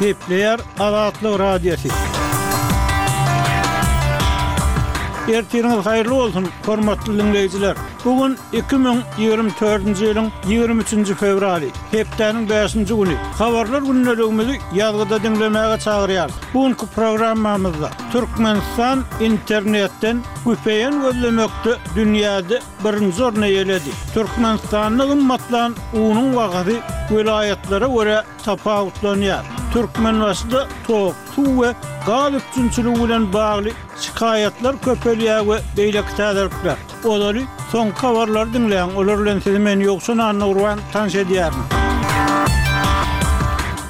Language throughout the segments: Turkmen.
Gepleýär Azatlyk Radiosy. Ertiriňiz haýyrly bolsun, hormatly diňleýjiler. Bu gün 2024-nji ýylyň 23-nji fewraly, hepdäniň 5-nji güni. Habarlar gündeligimizi ýazgyda diňlemäge çagyrýar. Bu günki programmamyzda Türkmenistan internetden güpeýen gözlemekde dünýäde birinji orny eýeledi. Türkmenistanda gymmatlan unuň bahasy welaýatlara görä tapawutlanýar. Türkmenbaşyda tok, suw we gaz üpjünçiligi bilen bagly şikaýatlar köpelýär we beýleki täzelikler. Ozaly soňky habarlary diňläň, olar bilen sizi men Ýowşan Annagurban tanyş edýärin.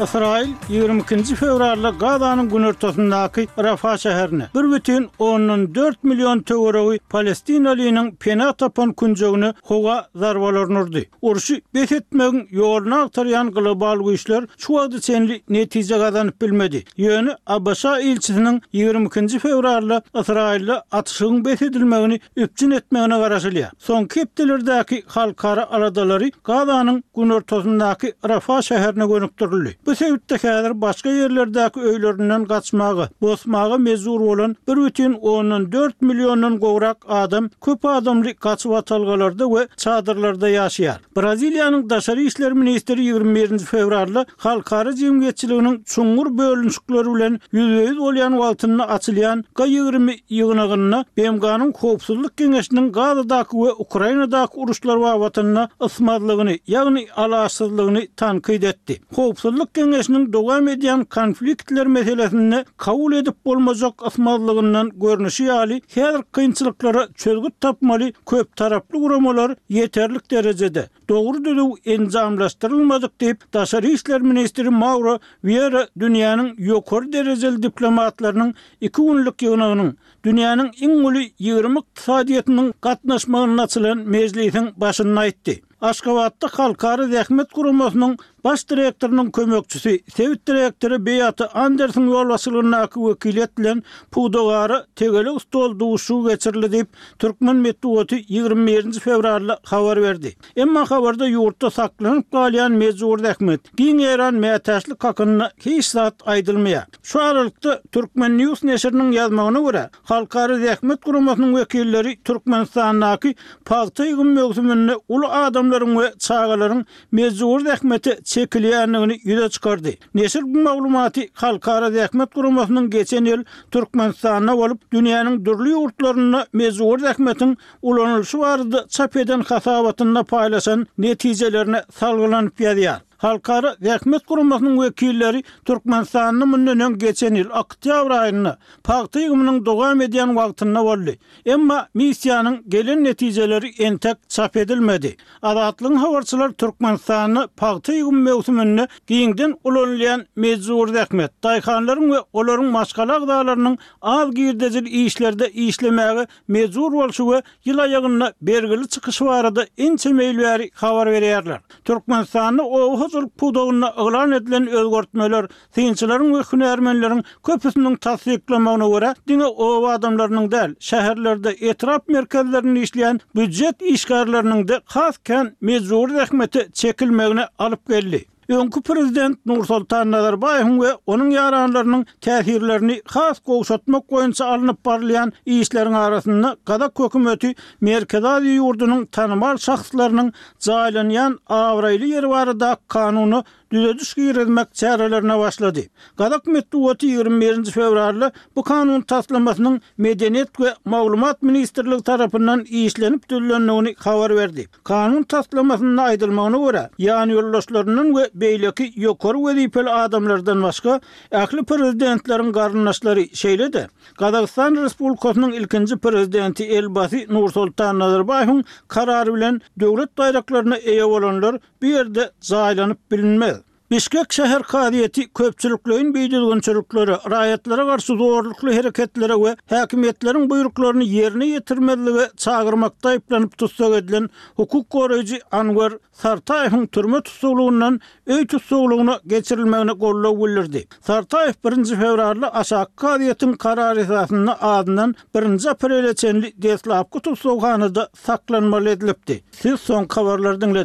Ysraýyl Ýigrimi ikinji fewralda Gazanyň günortasyndaky Rafa şäherine bir bütin ondan dört million töweregi palestinalynyň pena tapan künjegine howa zarbalaryny urdy. Urşy bes etmegiň ýoluny agtarýan global güýçler şu wagta çenli netije gazanyp bilmedi. Ýöne ABŞ-a ilçisiniň ýigrimi ikinji fewralda Ysraýylda atyşygyň bes edilmegini üpjün etmegine garaşylýar. Soňky hepdelerdäki halkara aladalary Gazanyň günortasyndaky Rafah şäherine gönükdirildi. Bu sebitde häzir başga ýerlerdäki öýlerinden gaçmaga, bosmaga mejbur bolan bir bütin ondan dört milliondan gowrak adam köp adamly gaçybatalgalarda we çadyrlarda ýaşaýar. Braziliýanyň daşary işler ministri ýigrimi birinji fewralda halkara jemgyýetçiliginiň çuňňur bölünişikleri bilen ýüzbe-ýüz bolýan wagtynda açylýan G ýigrimi ýygnagynda BMG-niň Howpsuzlyk geňeşiniň Gazadaky we Ukrainadaky uruşlar babatynda ysmazlygyny, ýagny alaçsyzlygyny tankyt etdi. Howpsuzlyk geňeşiniň dowam edýän konfliktler meselesinde kabul edip bolmajak ysmazlygyndan görnüşi ýaly, häzir kynçylyklara çözgüt tapmaly, Köptaraply guramalar ýeterlik derejede, dogry düzüw enjamlaşdyrylmadyk diýip, daşary işler ministri Mauro Wýera dünýäniň ýokary derejeli diplomatlarynyň iki günlük ýygnagynyň, dünýäniň iň uly ýigrimi ykdysadyýetiniň gatnaşmagynda açylan mejlisiň başynda aýtdy. Aşgabatda Halkara zähmet guramasynyň Baş direktorynyň kömekçisi, sebit direktory Beata Andersiň ýolbaşçylygyndaky wekiliýet bilen pudagara tegelek stol duşuşygy geçirildi diýip, türkmen metbugaty ýigrimi birinji fewralda habar berdi. Emma habarda ýurtda saklanyp galýan mejbury zähmet, giň ýaýran mätäçlik hakynda hiç zat aýdylmaýar. Şu aralykda, Turkmennews neşiriniň ýazmagyna görä, Halkara zähmet guramasynyň wekilleri Türkmenistandaky pagta egin möwsüminde uly adamlaryň we çagalaryň mejbury zähmete çekilýändigini ýüze çykardy. Neşir bu maglumaty Halkara zähmet guramasynyň geçen ýyl Türkmenistanda bolup, dünýäniň dürli ýurtlarynda mejbury zähmetiň ulanylyşy barada çap eden hasabatynda paýlaşan netijelerine salgylanyp ýazýar. Halkara zähmet guramasynyň wekilleri Türkmenistanda mundan öň geçen ýyl oktýabr aýynda pagta ýygymynyň dowam edýän wagtynda boldy. Emma missiýanyň gelen netijeleri entek çap edilmedi. Azatlygyň habarçylary Türkmenistanda pagta ýygym möwsüminde giňden ulanylýan mejbury zähmet, daýhanlaryň we olaryň maşgala agzalarynyň az girdejili işlerde işlemäge mejbur bolşy we Ýyl aýagynda bergili çykyşy barada inçe meýil bäri habar berýärler. Türkmenistanda oba hojalyk pudagynda yglan edilen özgertmeler, synçylaryň we hünärmenleriň köpüsiniň tassyklamagyna görä, diňe oba adamlarynyň däl, şäherlerde, etrap merkezlerinde işleýän býujet işgärleriniň-de has kän mejbury zähmete çekilmegine alyp geldi. Öňki prezident Nursoltan Nazarbaýewiň we onuň ýaranlarynyň täsirlerini has gowşatmak boýunça alnyp barylýan işleriň arasynda gazak hökümeti Merkezi Aziýa ýurdunyň tanymal şahslarynyň jaýlanýan abraýly ýeri baradaky kanuna düzediş girizmek çärelerine başlady. Gazak metbugaty ýigrimi birinji fewralda bu kanun taslamasynyň Medeniýet we maglumat ministrligi tarapyndan işlenip düzülendigini habar berdi. Kanun taslamasynda aýdylmagyna görä, ýanýoldaşlaryndan we beýleki ýokary wezipeli adamlardan başga, ähli prezidentleriň garyndaşlary, şeýle-de, Gazagystan Respublikasynyň ilkinji prezidenti Elbasy Nursoltan Nazarbaýewiň karary bilen döwlet baýraklaryna eýe bolanlar bu ýerde jaýlanyp bilinmez. Bişkek şäher kazyýeti köpçülikleýin bidüzgünçiliklere, raýatlara garşy zorlukly hereketlere we häkimiýetleriň buýruklaryny ýerine ýetirmezlige çagyrmakda aýyplanyp tussag edilen hukuk goraýjy Anwer Sartaýewiň türme tussaglygyndan öý tussaglygyna geçirilmegine goldaw bildirdi. Sartaýew birinji fewralda aşaky kazyýetiň karary esasynda azyndan birinji aprele çenli deslapky tussaghanada saklanmaly edilipdi. Siz soňky habarlary diňlediňiz.